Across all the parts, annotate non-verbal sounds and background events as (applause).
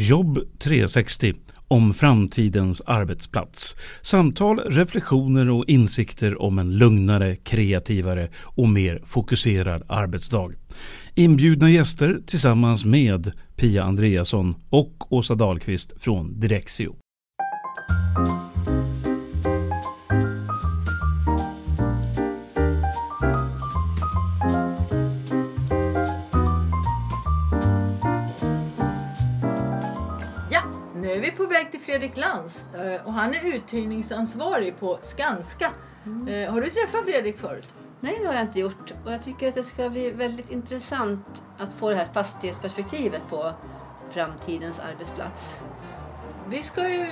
Jobb 360 om framtidens arbetsplats. Samtal, reflektioner och insikter om en lugnare, kreativare och mer fokuserad arbetsdag. Inbjudna gäster tillsammans med Pia Andreasson och Åsa Dahlqvist från Direxio. Fredrik Lantz eh, och han är uthyrningsansvarig på Skanska. Eh, Har du träffat Fredrik förut? Nej, det har jag inte gjort. Och jag tycker att det ska bli väldigt intressant att få det här fastighetsperspektivet på framtidens arbetsplats. Vi ska ju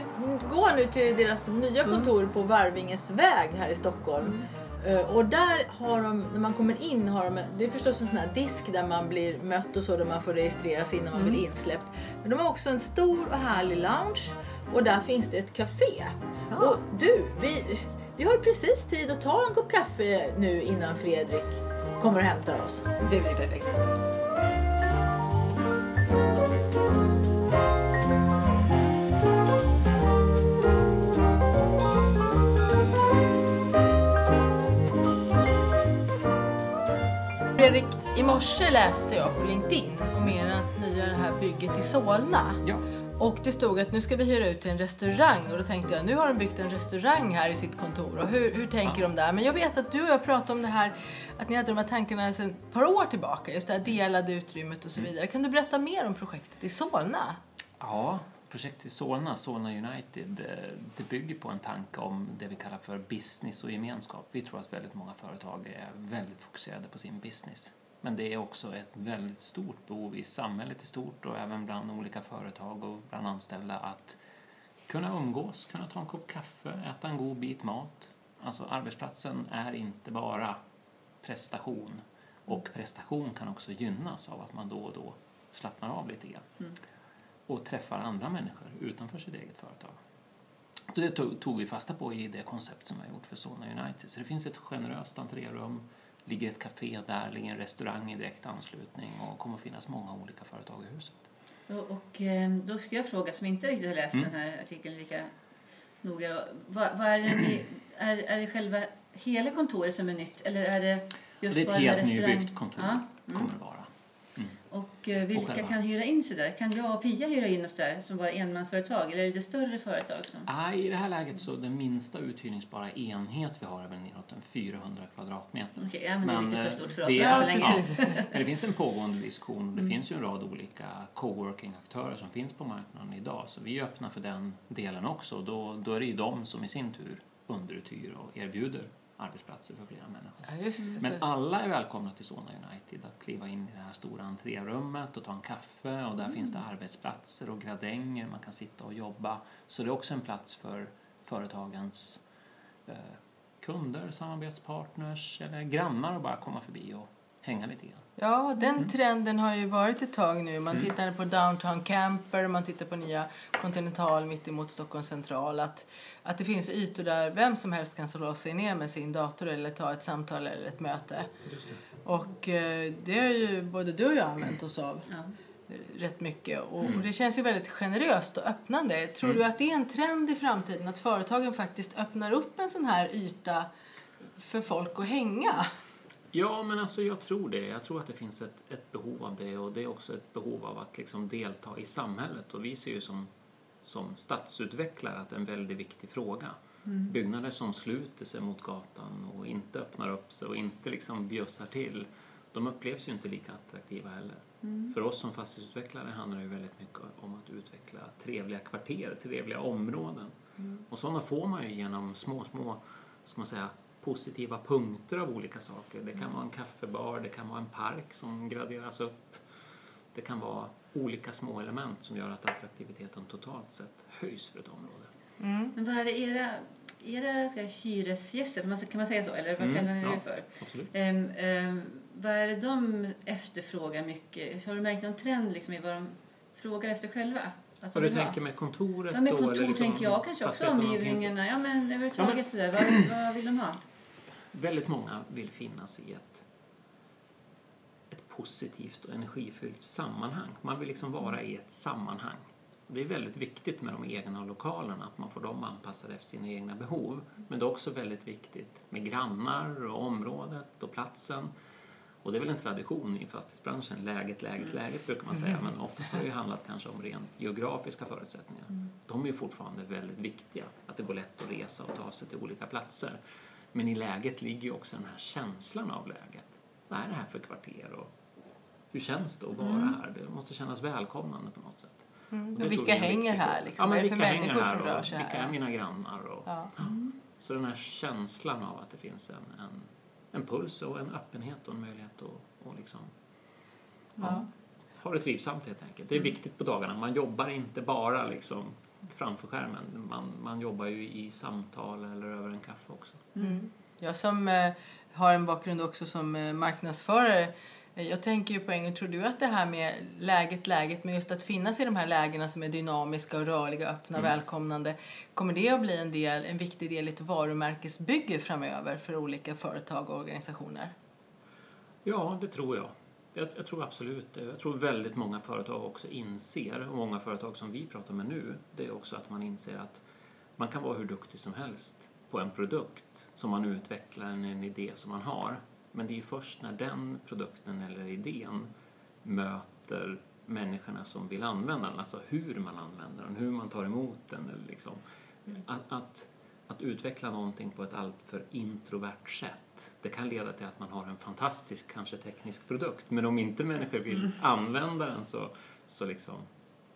gå nu till deras nya kontor på Varvinges väg här i Stockholm. Eh, Och där har de, när man kommer in, har de, det är förstås en sån här disk där man blir mött och så, där man får registrera sig innan man blir insläppt. Men de har också en stor och härlig lounge och där finns det ett café. Ja. Och du, vi, vi har ju precis tid att ta en kopp kaffe nu innan Fredrik kommer och hämtar oss. Det blir perfekt. Fredrik, i morse läste jag på LinkedIn om ert nya det här bygget i Solna. Ja. Och det stod att nu ska vi hyra ut till en restaurang och då tänkte jag nu har de byggt en restaurang här i sitt kontor och hur, hur tänker de där? Men jag vet att du och jag pratade om det här att ni hade de här tankarna sedan ett par år tillbaka, just det här delade utrymmet och så vidare. Kan du berätta mer om projektet i Solna? Ja, projektet Solna, Solna United, det bygger på en tanke om det vi kallar för business och gemenskap. Vi tror att väldigt många företag är väldigt fokuserade på sin business. Men det är också ett väldigt stort behov i samhället i stort och även bland olika företag och bland anställda att kunna umgås, kunna ta en kopp kaffe, äta en god bit mat. Alltså arbetsplatsen är inte bara prestation och prestation kan också gynnas av att man då och då slappnar av lite grann och träffar andra människor utanför sitt eget företag. Det tog vi fasta på i det koncept som vi har gjort för Solna United. Så det finns ett generöst entrérum, ligger ett café där, ligger en restaurang i direkt anslutning och kommer att finnas många olika företag i huset. Och, och eh, då ska jag fråga, som inte riktigt har läst Mm. den här artikeln lika noga. Vad, vad är, det är, är det själva hela kontoret som är nytt eller är det just det är ett bara helt nybyggt kontor, Ja. kommer det vara. Och eh, vilka själva. kan hyra in sig där? Kan jag och Pia hyra in oss där som bara enmansföretag eller är det större företag? Som... Ah, I det här läget så den minsta uthyrningsbara enhet vi har är väl neråt en 400 kvadratmeter. Okej, ja, men, det är lite för stort för oss det är- så länge. ja, (laughs) Men det finns en pågående diskussion. Det finns ju en rad olika coworking-aktörer som finns på marknaden idag. Så vi är öppna för den delen också. Då, då är det ju de som i sin tur underuthyr och erbjuder arbetsplatser för flera människor. Ja. Men alla är välkomna till Solna United att kliva in i det här stora entrérummet och ta en kaffe och där finns det arbetsplatser och gradänger, man kan sitta och jobba. Så det är också en plats för företagens eh, kunder, samarbetspartners eller grannar att bara komma förbi och hänga lite grann. Ja, den trenden har ju varit ett tag nu. Man tittar på Downtown Camper, man tittar på nya Continental mitt emot Stockholms central. Att, att det finns ytor där vem som helst kan slå sig ner med sin dator eller ta ett samtal eller ett möte. Just det. Och eh, det har ju både du och jag använt oss av Ja. rätt mycket. Och, och det känns ju väldigt generöst och öppnande. Tror du att det är en trend i framtiden att företagen faktiskt öppnar upp en sån här yta för folk att hänga? Ja, men alltså jag tror det. Jag tror att det finns ett, ett behov av det och det är också ett behov av att liksom delta i samhället. Och vi ser ju som, som stadsutvecklare att det är en väldigt viktig fråga. Byggnader som sluter sig mot gatan och inte öppnar upp sig och inte liksom bjussar till, de upplevs ju inte lika attraktiva heller. För oss som fastighetsutvecklare handlar det ju väldigt mycket om att utveckla trevliga kvarter, trevliga områden. Och sådana får man ju genom små, små, ska man säga, positiva punkter av olika saker. Det kan vara en kaffebar, det kan vara en park som graderas upp. Det kan vara olika små element som gör att attraktiviteten totalt sett höjs för ett område. Men vad är det era, era ska jag, hyresgäster, kan man, kan man säga så? Eller vad Mm, kallar ni ja. det för? Absolut. Ehm, ehm, vad är det de efterfrågar mycket? Har du märkt någon trend liksom i vad de frågar efter själva? Att de Och du ha? tänker med kontoret Ja, med då? kontor eller liksom tänker jag kanske också omgivningarna. Ja, men överhuvudtaget Ja, men- sådär. Vad, vad vill de ha? Väldigt många vill finnas i ett, ett positivt och energifyllt sammanhang. Man vill liksom vara i ett sammanhang. Det är väldigt viktigt med de egna lokalerna, att man får dem anpassade efter sina egna behov. Men det är också väldigt viktigt med grannar och området och platsen. Och det är väl en tradition i fastighetsbranschen, läget, läget, läget brukar man säga. Men oftast har det ju handlat kanske om rent geografiska förutsättningar. De är ju fortfarande väldigt viktiga, att det går lätt att resa och ta sig till olika platser. Men i läget ligger ju också den här känslan av läget. Vad är det här för kvarter och hur känns det att vara här? Det måste kännas välkomnande på något sätt. Mm. Och vilka hänger här? Liksom? Ja, men är det för vilka hänger människor här som rör och sig vilka är här? mina grannar? Och, Ja. Så den här känslan av att det finns en, en, en puls och en öppenhet och en möjlighet att, att liksom, Ja. ha det trivsamt helt enkelt. Det är viktigt på dagarna. Man jobbar inte bara liksom framför skärmen. Man, man jobbar ju i samtal eller över en kaffe också. Mm. Jag som eh, har en bakgrund också som eh, marknadsförare eh, jag tänker ju på en gång, tror du att det här med läget, läget, men just att finnas i de här lägena som är dynamiska och rörliga, öppna, Mm. välkomnande, kommer det att bli en, del, en viktig del i ett varumärkesbygge framöver för olika företag och organisationer? Ja, det tror jag. Jag, jag tror absolut det. Jag tror väldigt många företag också inser, och många företag som vi pratar med nu, det är också att man inser att man kan vara hur duktig som helst på en produkt som man utvecklar, en, en idé som man har. Men det är ju först när den produkten eller idén möter människorna som vill använda den, alltså hur man använder den, hur man tar emot den. Eller liksom. att, att, att utveckla någonting på ett alltför introvert sätt, det kan leda till att man har en fantastisk, kanske teknisk produkt, men om inte människor vill använda den så, så liksom,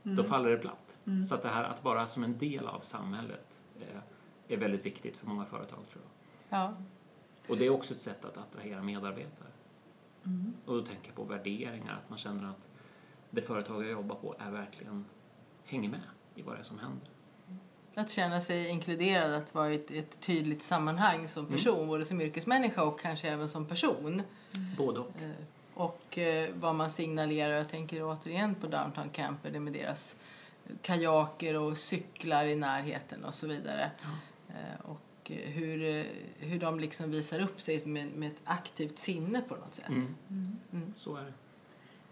då faller det platt. Så att det här att vara som en del av samhället är, är väldigt viktigt för många företag tror jag. Ja. Och det är också ett sätt att attrahera medarbetare. Och då tänker jag på värderingar, att man känner att det företag jag jobbar på är verkligen hänger med i vad det är som händer. Att känna sig inkluderad, att vara i ett, ett tydligt sammanhang som person, både som yrkesmänniska och kanske även som person. Både och. Eh, Och eh, vad man signalerar. Jag tänker återigen på Downtown Camper det med deras kajaker och cyklar i närheten och så vidare. Eh, Och hur, hur de liksom visar upp sig med, med ett aktivt sinne på något sätt. Mm. Mm. Så är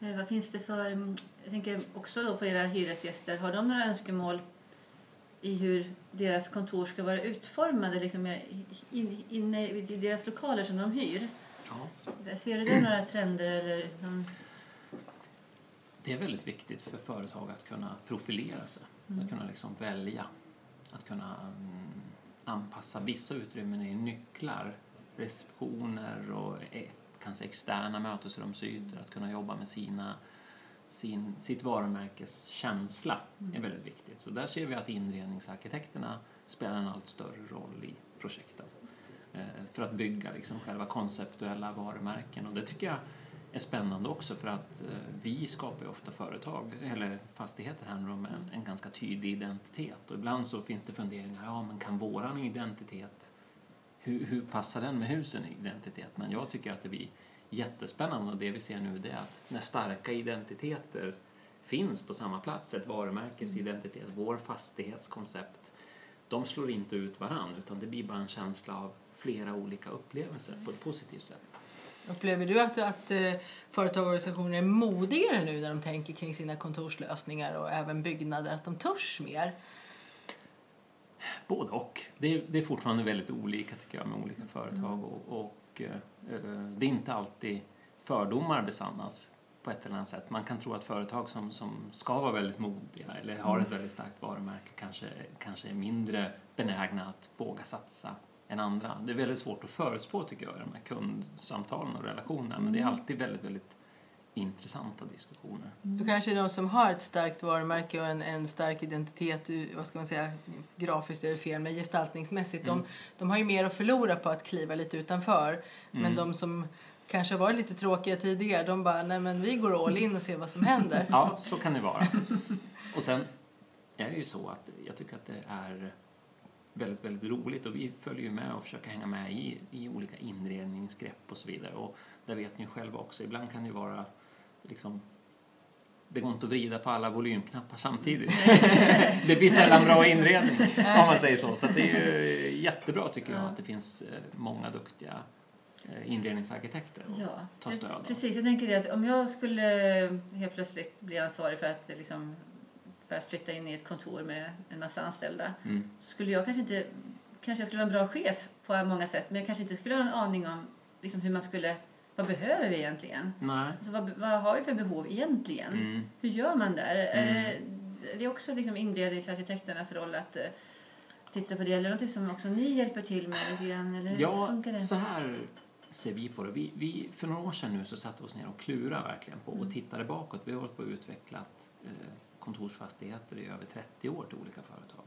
det. Vad finns det för, mm, jag tänker också då på era hyresgäster, har de några önskemål i hur deras kontor ska vara utformade liksom in, inne i deras lokaler som de hyr? Ja. Ser du det några trender eller någon... Det är väldigt viktigt för företag att kunna profilera sig, att kunna liksom välja, att kunna mm, anpassa vissa utrymmen i nycklar, receptioner och eh, kanske externa mötesrumsytor, att kunna jobba med sina, sin, sitt varumärkes känsla är väldigt viktigt. Så där ser vi att inredningsarkitekterna spelar en allt större roll i projekten. Eh, för att bygga liksom själva konceptuella varumärken. Och det tycker jag är spännande också för att eh, vi skapar ju ofta företag eller fastigheter här med en, en ganska tydlig identitet. Och ibland så finns det funderingar, ja men kan våran identitet, hur, hur passar den med husen identitet? Men jag tycker att det blir jättespännande och det vi ser nu det är att när starka identiteter finns på samma plats, ett varumärkes identitet, vår fastighetskoncept, de slår inte ut varann utan det blir bara en känsla av flera olika upplevelser på ett positivt sätt. Upplever du att, att eh, företag och organisationer är modigare nu när de tänker kring sina kontorslösningar och även byggnader, att de törs mer? Både och. Det är, det är fortfarande väldigt olika tycker jag med olika företag och, och eh, det är inte alltid fördomar besannas på ett eller annat sätt. Man kan tro att företag som, som ska vara väldigt modiga eller har ett väldigt starkt varumärke kanske, kanske är mindre benägna att våga satsa än andra. Det är väldigt svårt att förutspå tycker jag i de här kundsamtalen och relationerna men det är alltid väldigt, väldigt intressanta diskussioner. Då kanske de som har ett starkt varumärke och en, en stark identitet, vad ska man säga, grafiskt är det fel, men gestaltningsmässigt, de, de har ju mer att förlora på att kliva lite utanför. Men de som kanske har varit lite tråkiga tidigare, de bara, nej men vi går all in och ser vad som händer. Ja, så kan det vara. Och sen är det ju så att jag tycker att det är väldigt, väldigt roligt och vi följer ju med och försöker hänga med i, i olika inredningsgrepp och så vidare. Och där vet ni själva också, ibland kan det ju vara liksom det går inte att vrida på alla volymknappar samtidigt. (laughs) det blir sällan bra inredning (laughs) om man säger så. Så det är ju jättebra tycker jag att det finns eh, många duktiga eh, inredningsarkitekter och Ja, ta stöd av. precis. Jag tänker det att om jag skulle helt plötsligt bli ansvarig för att liksom för att flytta in i ett kontor med en massa anställda Mm. så skulle jag kanske inte, kanske jag skulle vara en bra chef på många sätt men jag kanske inte skulle ha en aning om liksom, hur man skulle, vad behöver vi egentligen? Nej. Alltså, vad, vad har vi för behov egentligen? Mm. Hur gör man där? Är Mm. det, det är också liksom inredningsarkitekternas roll att eh, titta på det. Eller något som också ni hjälper till med lite grann? Eller hur Ja, funkar det? så här ser vi på det. Vi, vi, för några år sedan nu så satte vi oss ner och klurade verkligen på och tittade bakåt. Vi har hållit på och utvecklat eh, kontorsfastigheter i över 30 år till olika företag.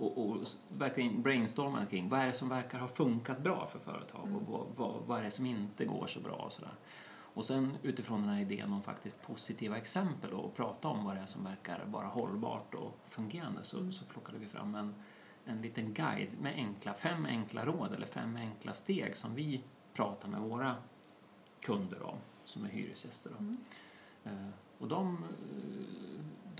Och, och verkligen brainstormade kring vad är det som verkar ha funkat bra för företag och vad, vad, vad är det som inte går så bra och sådär. Och sen utifrån den här idén om faktiskt positiva exempel och prata om vad det är som verkar vara hållbart och fungerande så, så plockade vi fram en, en liten guide med enkla, fem enkla råd eller fem enkla steg som vi pratar med våra kunder om, som är hyresgäster. Då. Eh, Och de, eh,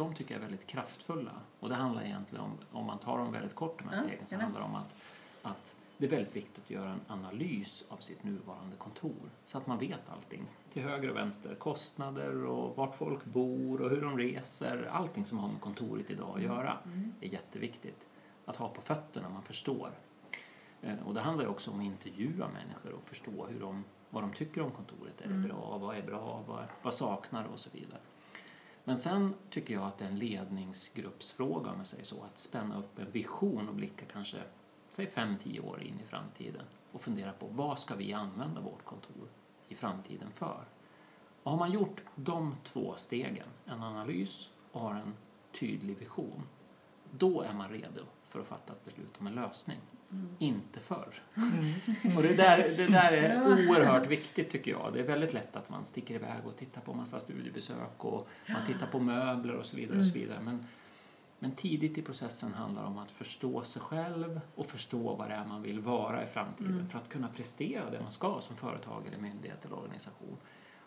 de tycker jag är väldigt kraftfulla. Och det handlar egentligen om, om man tar dem väldigt kort de här stegen, så handlar det om att, att det är väldigt viktigt att göra en analys av sitt nuvarande kontor så att man vet allting. Till höger och vänster, kostnader och vart folk bor och hur de reser. Allting som har med kontoret idag att göra är jätteviktigt att ha på fötterna, man förstår. Eh, Och det handlar ju också om att intervjua människor och förstå hur de, vad de tycker om kontoret. Är det bra? Vad är bra? Vad, vad saknar? Och så vidare. Men sen tycker jag att det är en ledningsgruppsfråga om jag säger så. Att spänna upp en vision och blicka kanske, säg 5-10 år in i framtiden och fundera på vad ska vi använda vårt kontor i framtiden för? Och har man gjort de två stegen, en analys och har en tydlig vision, då är man redo för att fatta ett beslut om en lösning. Inte förr. Och det där, det där är (laughs) oerhört viktigt tycker jag. Det är väldigt lätt att man sticker iväg och tittar på massa studiebesök och man tittar på möbler och så vidare. Och så vidare. Men, men tidigt i processen handlar det om att förstå sig själv och förstå vad det är man vill vara i framtiden för att kunna prestera det man ska som företag eller myndighet eller organisation.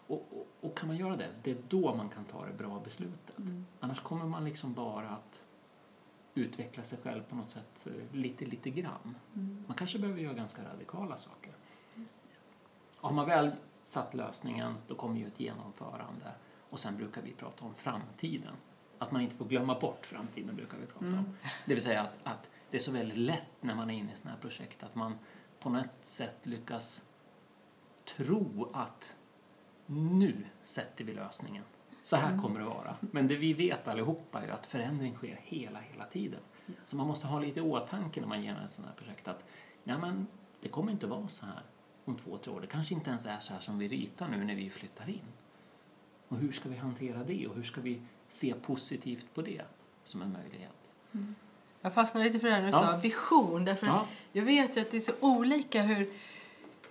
Och, och, och kan man göra det, det är då man kan ta det bra beslutet. Annars kommer man liksom bara att utveckla sig själv på något sätt eh, lite, lite grann. Man kanske behöver göra ganska radikala saker. Har man väl satt lösningen, då kommer ju ett genomförande. Och sen brukar vi prata om framtiden. Att man inte får glömma bort framtiden brukar vi prata om. Det vill säga att, att det är så väldigt lätt när man är inne i sådana här projekt att man på något sätt lyckas tro att nu sätter vi lösningen. Så här kommer det vara. Men det vi vet allihopa är att förändring sker hela, hela tiden. Så man måste ha lite i åtanke när man genomför ett sådant här projekt att ja, men det kommer inte vara så här om två, tre år. Det kanske inte ens är så här som vi ritar nu när vi flyttar in. Och hur ska vi hantera det och hur ska vi se positivt på det som en möjlighet? Jag fastnade lite för det här när du Ja. sa vision. Därför Ja. jag vet ju att det är så olika hur,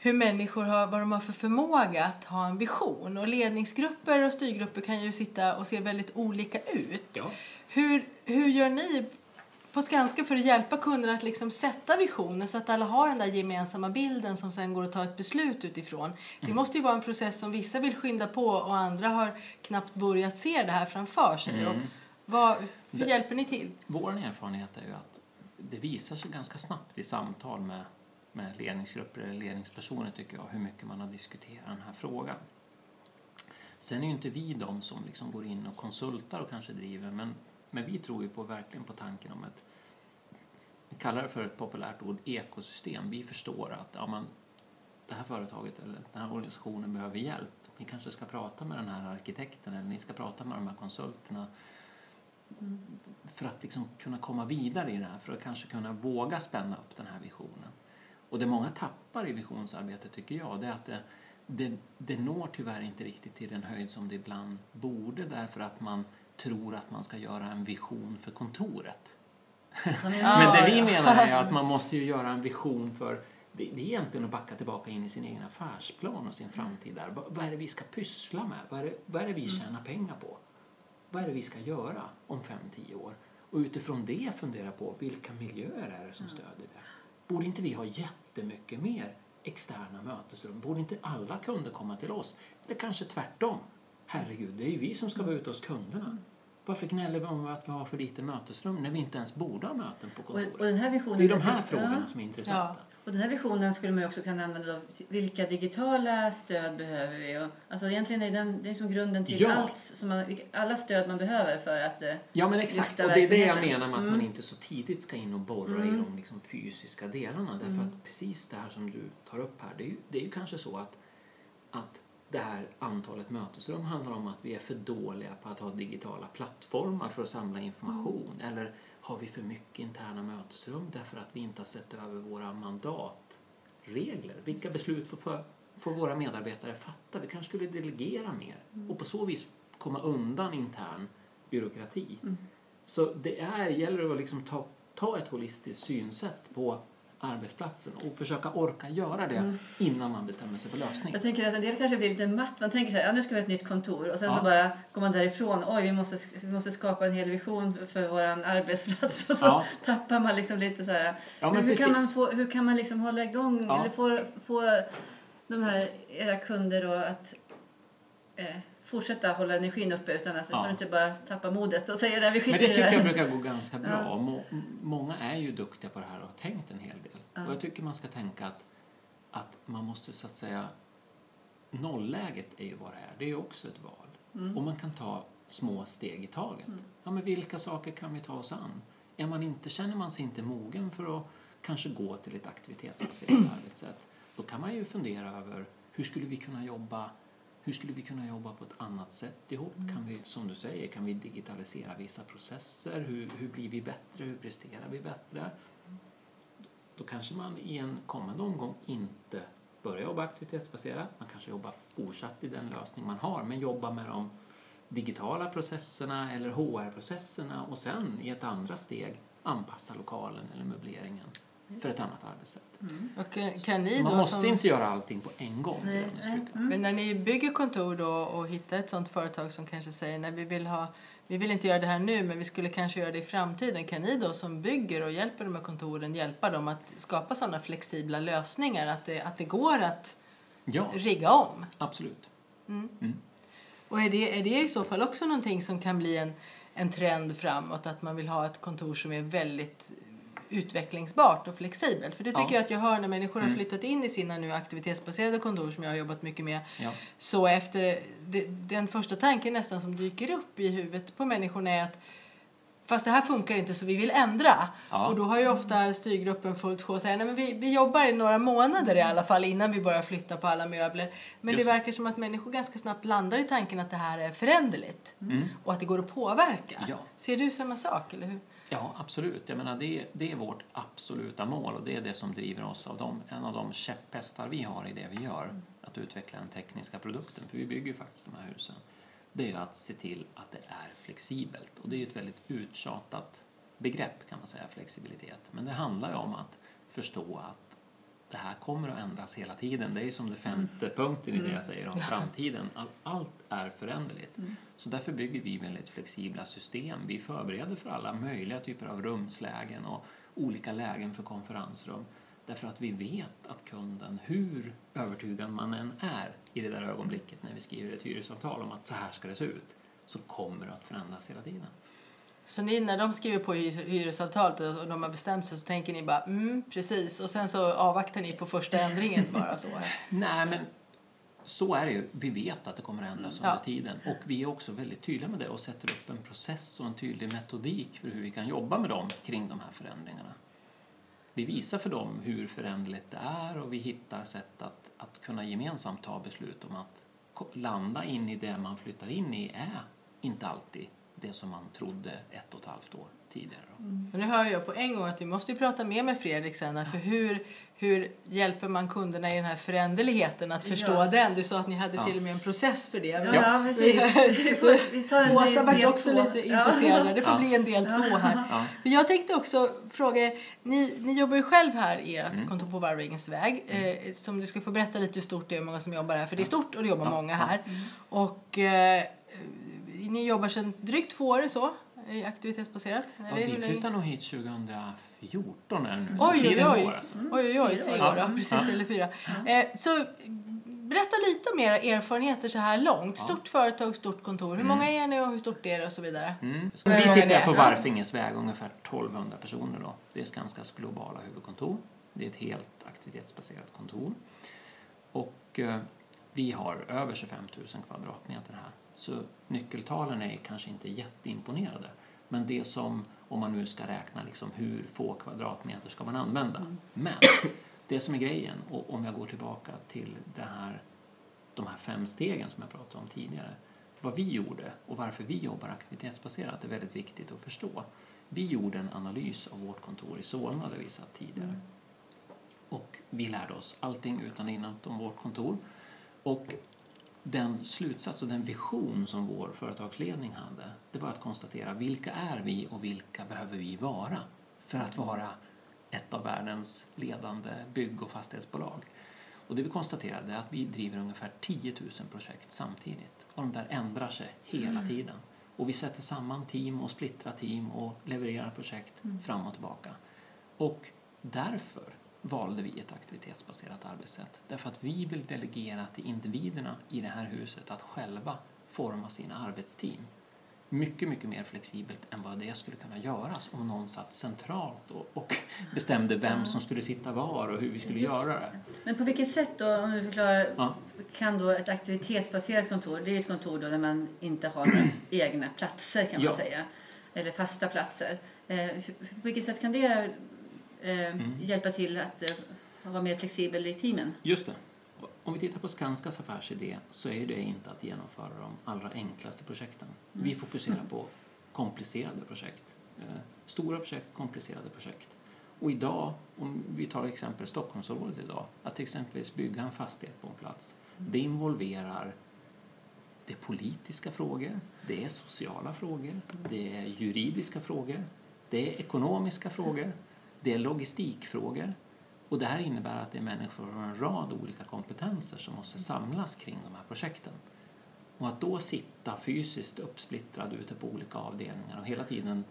hur människor har, vad de har för förmåga att ha en vision. Och ledningsgrupper och styrgrupper kan ju sitta och se väldigt olika ut. Ja. Hur, hur gör ni på Skanska för att hjälpa kunderna att liksom sätta visionen så att alla har den där gemensamma bilden som sen går att ta ett beslut utifrån? Det Mm. måste ju vara en process som vissa vill skynda på och andra har knappt börjat se det här framför sig. Och vad, hur Mm. Det- hjälper ni till? Vår erfarenhet är ju att det visar sig ganska snabbt i samtal med, med ledningsgrupper eller ledningspersoner tycker jag, hur mycket man har diskuterat den här frågan. Sen är ju inte vi de som liksom går in och konsultar och kanske driver, men, men vi tror ju på, verkligen på tanken om ett, vi kallar det för ett populärt ord, ekosystem. Vi förstår att ja, man, det här företaget eller den här organisationen behöver hjälp. Ni kanske ska prata med den här arkitekten eller ni ska prata med de här konsulterna för att liksom kunna komma vidare i det här, för att kanske kunna våga spänna upp den här visionen. Och det många tappar i visionsarbetet tycker jag, det är att det, det, det når tyvärr inte riktigt till den höjd som det ibland borde därför att man tror att man ska göra en vision för kontoret. Men det vi menar är att man måste ju göra en vision för det, det är egentligen att backa tillbaka in i sin egen affärsplan och sin framtid där. Vad, vad är det vi ska pyssla med? Vad är det, vad är det vi tjänar pengar på? Vad är det vi ska göra om 5-10 år? Och utifrån det fundera på vilka miljöer är det som stödjer det? Borde inte vi ha jättemycket mer externa mötesrum? Borde inte alla kunder komma till oss? Eller kanske tvärtom? Herregud, det är ju vi som ska vara ute hos kunderna. Varför gnäller vi om att vi har för lite mötesrum när vi inte ens borde ha möten på Och, kontoret? och den här visionen... det är de här ja. frågorna som är intressanta. Och den här visionen skulle man också kunna använda då. Vilka digitala stöd behöver vi? Och, alltså egentligen är den, det är som grunden till Ja. allt, som man, alla stöd man behöver för att... eh, Ja men exakt, och det är det jag menar med att Mm. man inte så tidigt ska in och borra i de liksom fysiska delarna. Därför Mm. att precis det här som du tar upp här, det är ju, det är ju kanske så att, att det här antalet mötesrum handlar om att vi är för dåliga på att ha digitala plattformar för att samla information. Mm. Eller har vi för mycket interna mötesrum därför att vi inte har sett över våra mandatregler? Vilka beslut får, för, får våra medarbetare fatta? Vi kanske skulle delegera mer Mm. och på så vis komma undan intern byråkrati. Mm. Så det är, gäller att liksom ta, ta ett holistiskt synsätt på arbetsplatsen och försöka orka göra det Mm. innan man bestämmer sig för lösning. Jag tänker att en del kanske blir lite matt. Man tänker så här, ja, nu ska vi ha ett nytt kontor och sen Ja. så bara går man därifrån. Oj, vi måste, vi måste skapa en hel vision för vår arbetsplats. (laughs) Och så Ja. tappar man liksom lite så här. Ja, hur, kan man precis. få, hur kan man liksom hålla igång eller få, få de här era kunder då att eh, fortsätta hålla energin uppe utan att Ja. så de inte bara tappar modet och säger att vi skiter Men det tycker jag brukar gå ganska bra. Ja. Må, många är ju duktiga på det här och har tänkt en hel del. Ja. Och jag tycker man ska tänka att, att man måste så att säga... Nollläget är ju vad det är. Det är ju också ett val. Mm. Och man kan ta små steg i taget. Ja, men vilka saker kan vi ta oss an? Är man inte, känner man sig inte mogen för att kanske gå till ett aktivitetsbaserat (clears throat) arbetssätt, då kan man ju fundera över hur skulle vi kunna jobba hur skulle vi kunna jobba på ett annat sätt ihop? Kan vi, som du säger, kan vi digitalisera vissa processer? Hur, hur blir vi bättre? Hur presterar vi bättre? Då kanske man i en kommande omgång inte börjar jobba aktivitetsbaserat. Man kanske jobbar fortsatt i den lösning man har, men jobbar med de digitala processerna eller HR-processerna och sen i ett andra steg anpassa lokalen eller möbleringen för ett annat arbetssätt. Och kan, ni Så man då måste som, inte göra allting på en gång. Nej, understryka. men när ni bygger kontor då och hittar ett sånt företag som kanske säger nej vi vill ha vi vill inte göra det här nu men vi skulle kanske göra det i framtiden. Kan ni då som bygger och hjälper de här kontoren hjälpa dem att skapa sådana flexibla lösningar att det, att det går att Ja, rigga om? absolut. Och är det, är det i så fall också någonting som kan bli en, en trend framåt? Att man vill ha ett kontor som är väldigt utvecklingsbart och flexibelt? För det tycker Ja. jag att jag hör när människor har Mm. flyttat in i sina nu aktivitetsbaserade kontor som jag har jobbat mycket med. Ja. Så efter det, den första tanken nästan som dyker upp i huvudet på människorna är att Fast det här funkar inte så vi vill ändra. Ja. Och då har ju ofta styrgruppen fullt sjå och säger nej men vi, vi jobbar i några månader i alla fall innan vi börjar flytta på alla möbler. Men Just det det. verkar som att människor ganska snabbt landar i tanken att det här är föränderligt. Mm. Och att det går att påverka. Ja. Ser du samma sak eller hur? Ja, absolut. Jag menar, det, det är vårt absoluta mål och det är det som driver oss av dem. En av de käpphästar vi har i det vi gör, att utveckla den tekniska produkten, för vi bygger ju faktiskt de här husen, det är ju att se till att det är flexibelt. Och det är ju ett väldigt uttjatat begrepp kan man säga, flexibilitet. Men det handlar ju om att förstå att det här kommer att ändras hela tiden. Det är ju som den femte punkten i det jag säger om framtiden. All, allt är föränderligt. Så därför bygger vi väldigt flexibla system. Vi förbereder för alla möjliga typer av rumslägen och olika lägen för konferensrum. Därför att vi vet att kunden, hur övertygad man än är i det där ögonblicket när vi skriver ett hyresavtal om att så här ska det se ut, så kommer det att förändras hela tiden. Så ni, när de skriver på hyres- hyresavtalet och de har bestämt sig så tänker ni bara mm, precis och sen så avvaktar ni på första ändringen bara så? (laughs) Nej, men så är det ju. Vi vet att det kommer att ändras Ja. under tiden och vi är också väldigt tydliga med det och sätter upp en process och en tydlig metodik för hur vi kan jobba med dem kring de här förändringarna. Vi visar för dem hur föränderligt det är och vi hittar sätt att, att kunna gemensamt ta beslut om att landa in i det man flyttar in i är inte alltid det som man trodde ett och ett halvt år tidigare. då. Men nu hör jag på en gång att vi måste ju prata mer med Fredrik sen här, för hur, hur hjälper man kunderna i den här föränderligheten att förstå Ja. den? Du sa att ni hade Ja. till och med en process för det. Ja, precis. Vi, får, vi tar en (laughs) Åsa var också två. lite intresserad. Det får Ja. bli en del två här. Ja. För jag tänkte också fråga er, ni, ni jobbar ju själv här i ert Mm. kontor på Varvingens väg. Eh, som du ska få berätta lite hur stort det är och hur många som jobbar här. För det är stort och det jobbar Ja. många här. Och eh, ni jobbar sedan drygt två år så, i aktivitetsbaserat. Ja, vi flyttade nog hit 2014 är det nu, så Oj, oj, oj. alltså. Oj, oj, oj, tre år. år, ja, precis, Ja. eller fyra. Eh, så berätta lite om era erfarenheter så här långt. Stort företag, stort kontor. Hur många är ni och hur stort är det och så vidare? Mm. Så vi sitter här på? Varfinges väg, ungefär 1200 personer. Då. Det är Skanskas globala huvudkontor. Det är ett helt aktivitetsbaserat kontor. Och eh, vi har över 25 000 kvadratmeter här. Så nyckeltalen är kanske inte jätteimponerade. Men det som, om man nu ska räkna liksom hur få kvadratmeter ska man använda. Men det som är grejen, och om jag går tillbaka till det här, de här fem stegen som jag pratade om tidigare. Vad vi gjorde och varför vi jobbar aktivitetsbaserat är väldigt viktigt att förstå. Vi gjorde en analys av vårt kontor i Solna där vi satt tidigare. Och vi lärde oss allting utan och innan om vårt kontor. Och den slutsats och den vision som vår företagsledning hade, det var att konstatera vilka är vi och vilka behöver vi vara för att vara ett av världens ledande bygg och fastighetsbolag. Och det vi konstaterade är att vi driver ungefär 10 000 projekt samtidigt. Och de där ändrar sig hela tiden. Och vi sätter samman team och splittrar team och levererar projekt fram och tillbaka. Och därför valde vi ett aktivitetsbaserat arbetssätt. Därför att vi vill delegera till individerna i det här huset att själva forma sina arbetsteam. Mycket, mycket mer flexibelt än vad det skulle kunna göras om någon satt centralt och, och bestämde vem som skulle sitta var och hur vi skulle Just göra det. Men på vilket sätt då, om du förklarar, Ja. kan då ett aktivitetsbaserat kontor, det är ett kontor då där man inte har (clears throat) egna platser kan man Ja. säga, eller fasta platser. Eh, på vilket sätt kan det eh, hjälpa till att eh, vara mer flexibel i teamen? Just det. Om vi tittar på Skanskas affärsidé så är det inte att genomföra de allra enklaste projekten. Vi fokuserar på komplicerade projekt. Eh, Stora projekt, komplicerade projekt. Och idag, om vi tar exempel Stockholmsområdet idag, att exempelvis bygga en fastighet på en plats, det involverar det är politiska frågor, det är sociala frågor, det är juridiska frågor, det är ekonomiska frågor, det är logistikfrågor. Och det här innebär att det är människor från en rad olika kompetenser som måste samlas kring de här projekten. Och att då sitta fysiskt uppsplittrad ute på olika avdelningar och hela tiden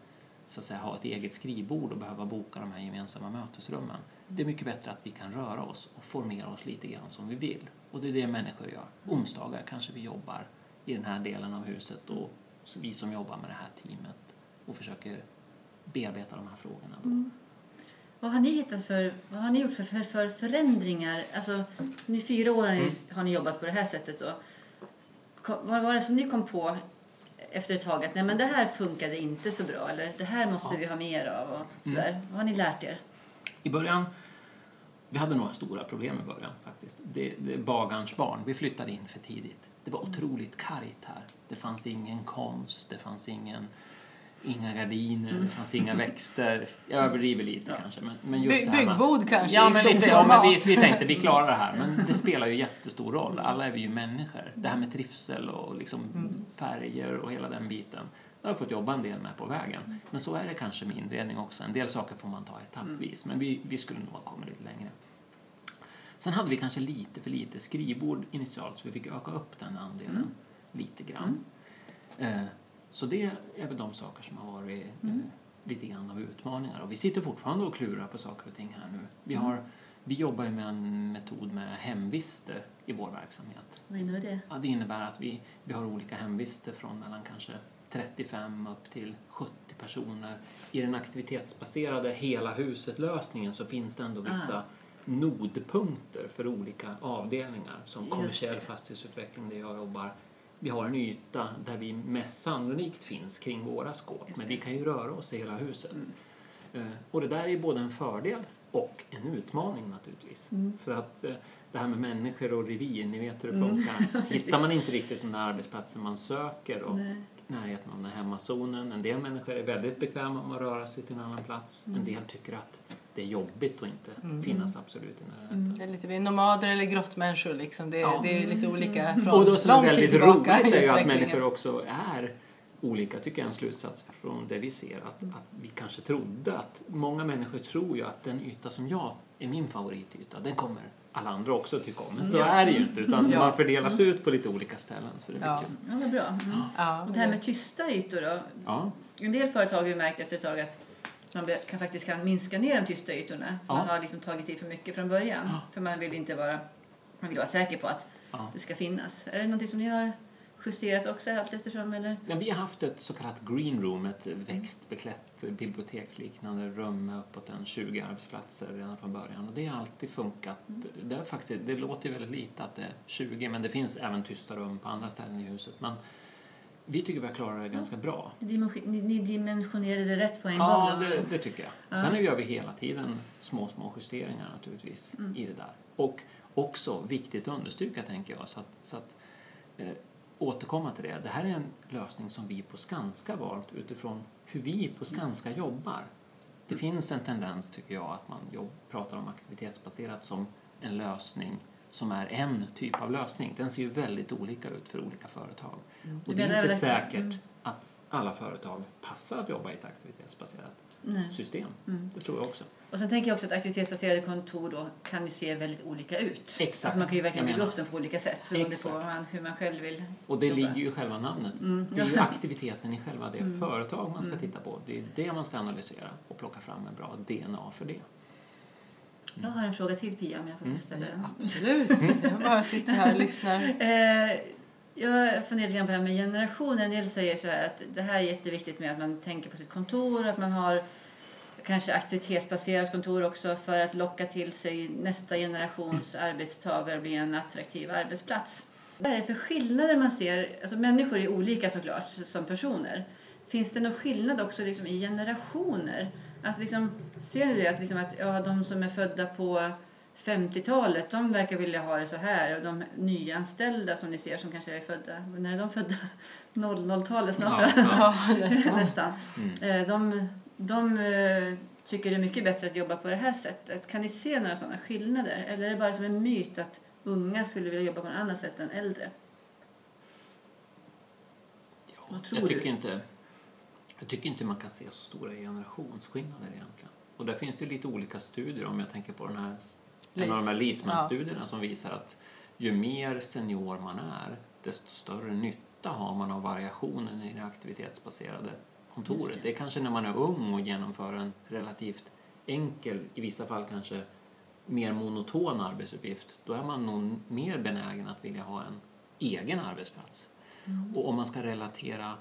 så att säga, ha ett eget skrivbord och behöva boka de här gemensamma mötesrummen. Det är mycket bättre att vi kan röra oss och formera oss lite grann som vi vill. Och det är det människor gör. Onsdagar kanske vi jobbar i den här delen av huset och vi som jobbar med det här teamet och försöker bearbeta de här frågorna. Då. Mm. Vad har ni hittat för, vad har ni gjort för, för, för förändringar? Alltså, i fyra år har ni, har ni jobbat på det här sättet då. Vad var det som ni kom på efter ett tag att nej men det här funkade inte så bra eller det här måste Ja. vi ha mer av och sådär. Vad har ni lärt er? I början, vi hade några stora problem i början faktiskt. Det, det bagarns barn, vi flyttade in för tidigt. Det var otroligt kargt här. Det fanns ingen konst, det fanns ingen, inga gardiner, det fanns inga växter. Jag överdriver lite kanske. Men, men just By- det här med- byggbod kanske Ja, i men lite, ja, men vi, vi tänkte vi klarar det här. Men (laughs) det spelar ju jättestor roll. Alla är vi ju människor. Det här med trivsel och liksom färger och hela den biten. Det har jag fått jobba en del med på vägen. Men så är det kanske med inredning också. En del saker får man ta etappvis. Men vi, vi skulle nog ha kommit lite längre. Sen hade vi kanske lite för lite skrivbord initialt så vi fick öka upp den andelen lite grann. Eh, så det är väl de saker som har varit eh, lite grann av utmaningar. Och vi sitter fortfarande och klurar på saker och ting här nu. Vi, har, vi jobbar ju med en metod med hemvister i vår verksamhet. Vad innebär det? Ja, det innebär att vi, vi har olika hemvister från mellan kanske 35 upp till 70 personer. I den aktivitetsbaserade hela huset-lösningen så finns det ändå vissa Ah. nodpunkter för olika avdelningar som kommersiell fastighetsutveckling där jag jobbar. Vi har en yta där vi mest sannolikt finns kring våra skåp men vi kan ju röra oss i hela huset. Eh, Och det där är både en fördel och en utmaning naturligtvis. För att eh, det här med människor och revir, ni vet hur det funkar. (laughs) Hittar man inte riktigt den där arbetsplatsen man söker och Nej. Närheten av den här hemmazonen. En del människor är väldigt bekväma med att röra sig till en annan plats. En del tycker att det är jobbigt att inte finnas absolut i närheten. Det är lite, vi är nomader eller grottmänniskor liksom. Det, Ja. det är lite olika från Och då som är lång tid väldigt roligt är ju att människor också är olika, tycker jag är en slutsats från det vi ser. Att, att vi kanske trodde att många människor tror ju att den yta som jag är min favorityta, den kommer alla andra också tycka om. Men så Ja. är det ju inte, utan Ja. man fördelas ut på lite olika ställen. Så det blir Ja. Ja, vad bra. Mm. Ja, Och det här med tysta ytor då? Ja. En del företag har ju märkt efter ett tag att man kan, faktiskt kan minska ner de tysta ytorna. För Ja. Man har liksom tagit i för mycket från början. För man vill inte vara, man vill vara säker på att Ja. det ska finnas. Är det någonting som ni har justerat också allt eftersom? Eller? Ja, vi har haft ett så kallat green room, ett växtbeklätt biblioteksliknande rum med uppåt en 20 arbetsplatser redan från början. Och det har alltid funkat. Det, har faktiskt, det låter ju väldigt lite att det är 20, men det finns även tysta rum på andra ställen i huset. Men vi tycker vi har klarat det ganska bra. Ni, ni dimensionerade det rätt på en gång? Ja, det, det tycker jag. Sen gör vi hela tiden små, små justeringar naturligtvis i det där. Och också viktigt att understryka, tänker jag, så att, så att eh, återkomma till det. Det här är en lösning som vi på Skanska valt utifrån hur vi på Skanska jobbar. Det finns en tendens, tycker jag, att man jobb, pratar om aktivitetsbaserat som en lösning som är en typ av lösning. Den ser ju väldigt olika ut för olika företag. Och det är inte säkert mm. att alla företag passar att jobba i ett aktivitetsbaserat Nej. system. Mm. Det tror jag också. Och sen tänker jag också att aktivitetsbaserade kontor då kan ju se väldigt olika ut. Exakt. Alltså man kan ju verkligen bygga upp dem på olika sätt beroende på vad man, hur man själv vill Och det jobba. ligger ju i själva namnet. Mm. Det är ju (laughs) aktiviteten i själva det företag man ska titta på. Det är det man ska analysera och plocka fram en bra DNA för det. Jag har en fråga till Pia om jag får Mm. ställa den. Absolut. Jag bara sitter här och lyssnar. (laughs) Jag funderar lite grann på det här med generationer. En del säger så här att det här är jätteviktigt med att man tänker på sitt kontor, att man har kanske aktivitetsbaserat kontor också för att locka till sig nästa generations arbetstagare och bli en attraktiv arbetsplats. Vad är det för skillnader man ser? Alltså människor är olika såklart som personer. Finns det någon skillnad också liksom i generationer? Att liksom, ser ni det? Att, liksom att ja, de som är födda på 50-talet, de verkar vilja ha det så här. Och de nyanställda som ni ser som kanske är födda, när är de födda? (laughs) 00-talet snart Ja, ja. (laughs) nästan. Mm. Eh, De, de eh, tycker det är mycket bättre att jobba på det här sättet. Kan ni se några sådana skillnader? Eller är det bara som en myt att unga skulle vilja jobba på ett annat sätt än äldre? Vad tror jag, du? tycker inte, jag tycker inte man kan se så stora generationsskillnader egentligen. Och där finns det ju lite olika studier om jag tänker på den här, en av de här LIS. Leesman-studierna som visar att ju mer senior man är desto större nytta har man av variationen i det aktivitetsbaserade kontoret. Det. det. är kanske när man är ung och genomför en relativt enkel, i vissa fall kanske mer monoton arbetsuppgift, då är man nog mer benägen att vilja ha en egen arbetsplats. Och om man ska relatera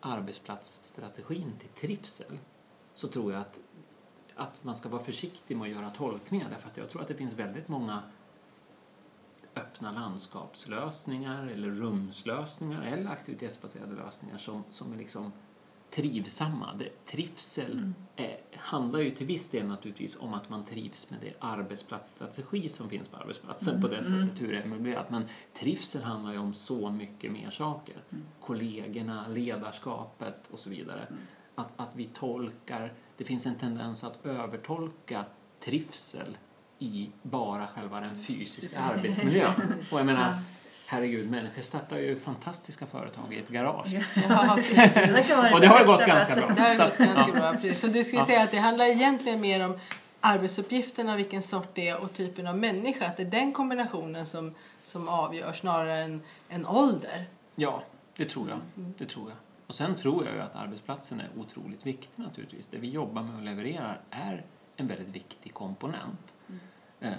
arbetsplatsstrategin till trivsel så tror jag att, att man ska vara försiktig med att göra tolkningar därför att jag tror att det finns väldigt många öppna landskapslösningar eller rumslösningar eller aktivitetsbaserade lösningar som, som är liksom trivsamma. Det, trivsel eh, handlar ju till viss del naturligtvis om att man trivs med det arbetsplatsstrategi som finns på arbetsplatsen på det sättet, hur det är. Men trivsel handlar ju om så mycket mer saker. Kollegorna, ledarskapet och så vidare. Att, att vi tolkar, det finns en tendens att övertolka trivsel i bara själva den fysiska arbetsmiljön. Och jag menar, herregud, människor startar ju fantastiska företag i ett garage. Ja. (laughs) Det Och det har ju gått ganska bra. Det har gått ganska bra. Precis. Så du skulle Ja. säga att det handlar egentligen mer om arbetsuppgifterna, vilken sort det är och typen av människa. Att det är den kombinationen som, som avgör snarare än, än ålder. Ja, det tror jag. Det tror jag. Och sen tror jag ju att arbetsplatsen är otroligt viktig naturligtvis. Det vi jobbar med och levererar är en väldigt viktig komponent. Eh,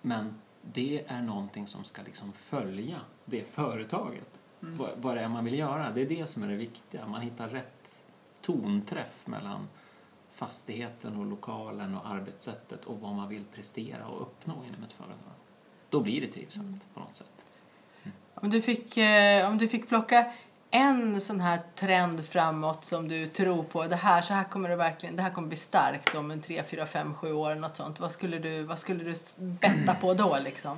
Men det är någonting som ska liksom följa det företaget. Vad, vad det är man vill göra. Det är det som är det viktiga. Man hittar rätt tonträff mellan fastigheten och lokalen och arbetssättet och vad man vill prestera och uppnå inom ett företag. Då blir det trivsamt på något sätt. Om du fick, eh, om du fick plocka en sån här trend framåt som du tror på. Det här, så här kommer det verkligen, det här kommer bli starkt om en 3, 4, 5, 7 år. Något sånt. Vad skulle du, vad skulle du betta på då liksom?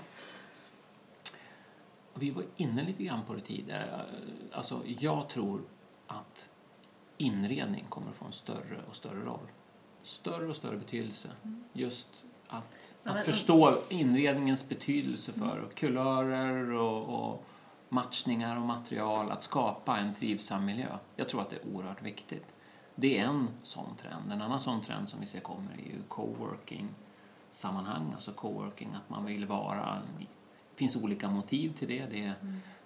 Vi var inne lite grann på det tidigare. Alltså, jag tror att inredning kommer att få en större och större roll. Större och större betydelse. Just att, att förstå inredningens betydelse för kulörer och, och matchningar och material. Att skapa en trivsam miljö. Jag tror att det är oerhört viktigt. Det är en sån trend. En annan sån trend som vi ser kommer är ju coworking sammanhang, alltså coworking, att man vill vara... Det finns olika motiv till det. Det är,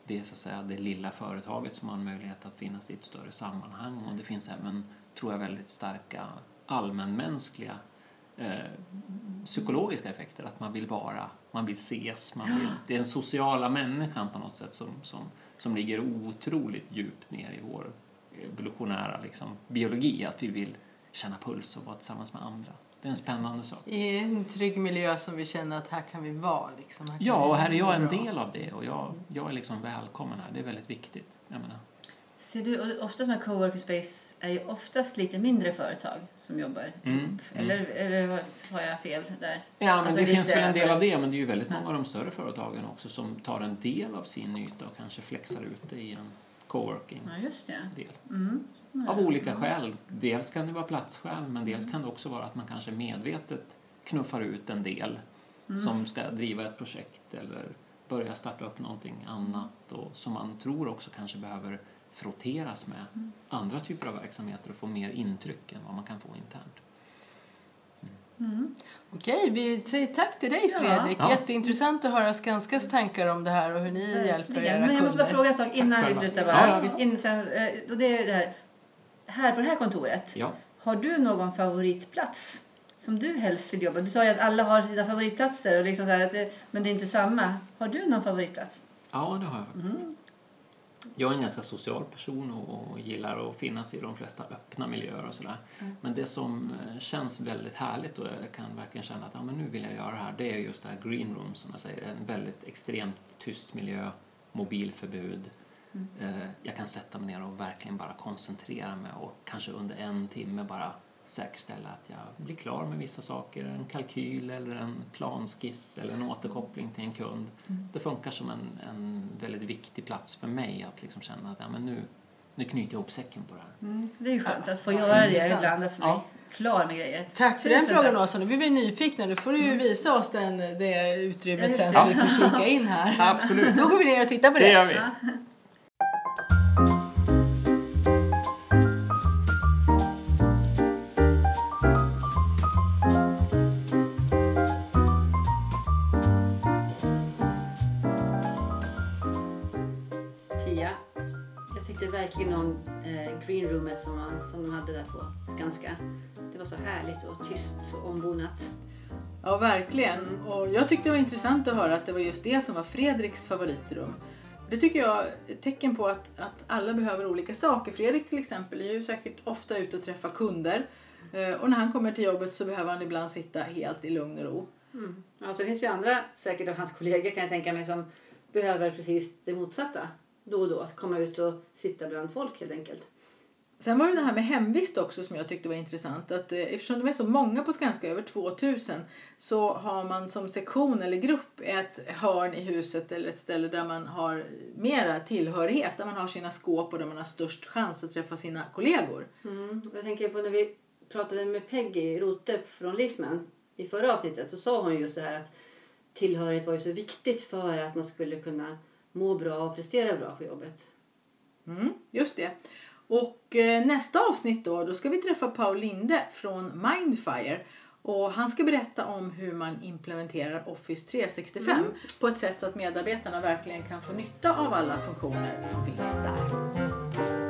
det är så att säga det lilla företaget som har en möjlighet att finnas i ett större sammanhang och det finns även, tror jag, väldigt starka allmänmänskliga eh, psykologiska effekter. Att man vill vara, man vill ses, man vill, det är den sociala människan på något sätt som, som, som ligger otroligt djupt ner i vår evolutionära liksom, biologi. Att vi vill känna puls och vara tillsammans med andra. Det är en spännande sak. I en trygg miljö som vi känner att här kan vi vara. Liksom. Här Ja, och här är jag en bra. del av det och jag, jag är liksom välkommen här. Det är väldigt viktigt. Jag menar, Ser du, oftast med coworking space är ju oftast lite mindre företag som jobbar Mm, ihop. Eller, eller har- jag fel där? Ja, men Alltså det lite, finns väl en del alltså- av det, men det är ju väldigt många av de större företagen också som tar en del av sin yta och kanske flexar ut det i en coworking-del. Ja. Mm. Av olika skäl. Dels kan det vara platsskäl, men dels kan det också vara att man kanske medvetet knuffar ut en del som ska driva ett projekt eller börja starta upp någonting annat och som man tror också kanske behöver frotteras med andra typer av verksamheter och få mer intryck än vad man kan få internt. Okej, vi säger tack till dig Ja. Fredrik. Ja. Jätteintressant att höra Skanskas tankar om det här och hur ni hjälper Verkligen. era Men jag måste bara kunder. fråga en sak innan vi slutar. Ja, Bara. ja, visst. In, sen, eh, och det är det här. här på det här kontoret, Ja. har du någon favoritplats som du helst vill jobba? Du sa ju att alla har sina favoritplatser, och liksom så här, att det, men det är inte samma. Har du någon favoritplats? Ja, det har jag faktiskt. Jag är en ganska social person och, gillar att finnas i de flesta öppna miljöer och sådär. Men det som eh, känns väldigt härligt och jag kan verkligen känna att ja, men nu vill jag göra det här, det är just det här green room som jag säger. En väldigt extremt tyst miljö, mobilförbud. Eh, Jag kan sätta mig ner och verkligen bara koncentrera mig och kanske under en timme bara säkerställa att jag blir klar med vissa saker, en kalkyl eller en planskiss eller en återkoppling till en kund. Det funkar som en, en väldigt viktig plats för mig att liksom känna att ja, men nu, nu knyter jag ihop säcken på det här. Det är ju skönt att få Ja, göra det ibland, att få Ja. bli klar med grejer. Tack för den Tusen frågan tack. Åsa. Nu blir vi nyfikna. Nu får du ju visa oss den, det utrymmet sen så vi får kika in här. (laughs) Absolut, Då går vi ner och tittar på det. det gör vi. Greenroomet som, man- som de hade där på Skanska. Det var så härligt och tyst och ombonat. Ja, verkligen. Och jag tyckte det var intressant att höra att det var just det som var Fredriks favoritrum. Det tycker jag är ett tecken på att, att alla behöver olika saker. Fredrik till exempel är ju säkert ofta ute och träffar kunder. Eh, Och när han kommer till jobbet så behöver han ibland sitta helt i lugn och ro. Mm. Alltså, det finns ju andra, säkert av hans kollegor kan jag tänka mig, som behöver precis det motsatta då och då. Att komma ut och sitta bland folk helt enkelt. Sen var det det här med hemvist också som jag tyckte var intressant. Att, eh, eftersom de är så många på Skanska, över 2000, så har man som sektion eller grupp ett hörn i huset eller ett ställe där man har mera tillhörighet. Där man har sina skåp och där man har störst chans att träffa sina kollegor. Mm. Jag tänker på när vi pratade med Peggy Rote från Lisman i förra avsnittet så sa hon just det här att tillhörighet var ju så viktigt för att man skulle kunna må bra och prestera bra på jobbet. Mm, just det. Och eh, nästa avsnitt då, då ska vi träffa Paul Linde från Mindfire. Och han ska berätta om hur man implementerar Office 365 på ett sätt så att medarbetarna verkligen kan få nytta av alla funktioner som finns där.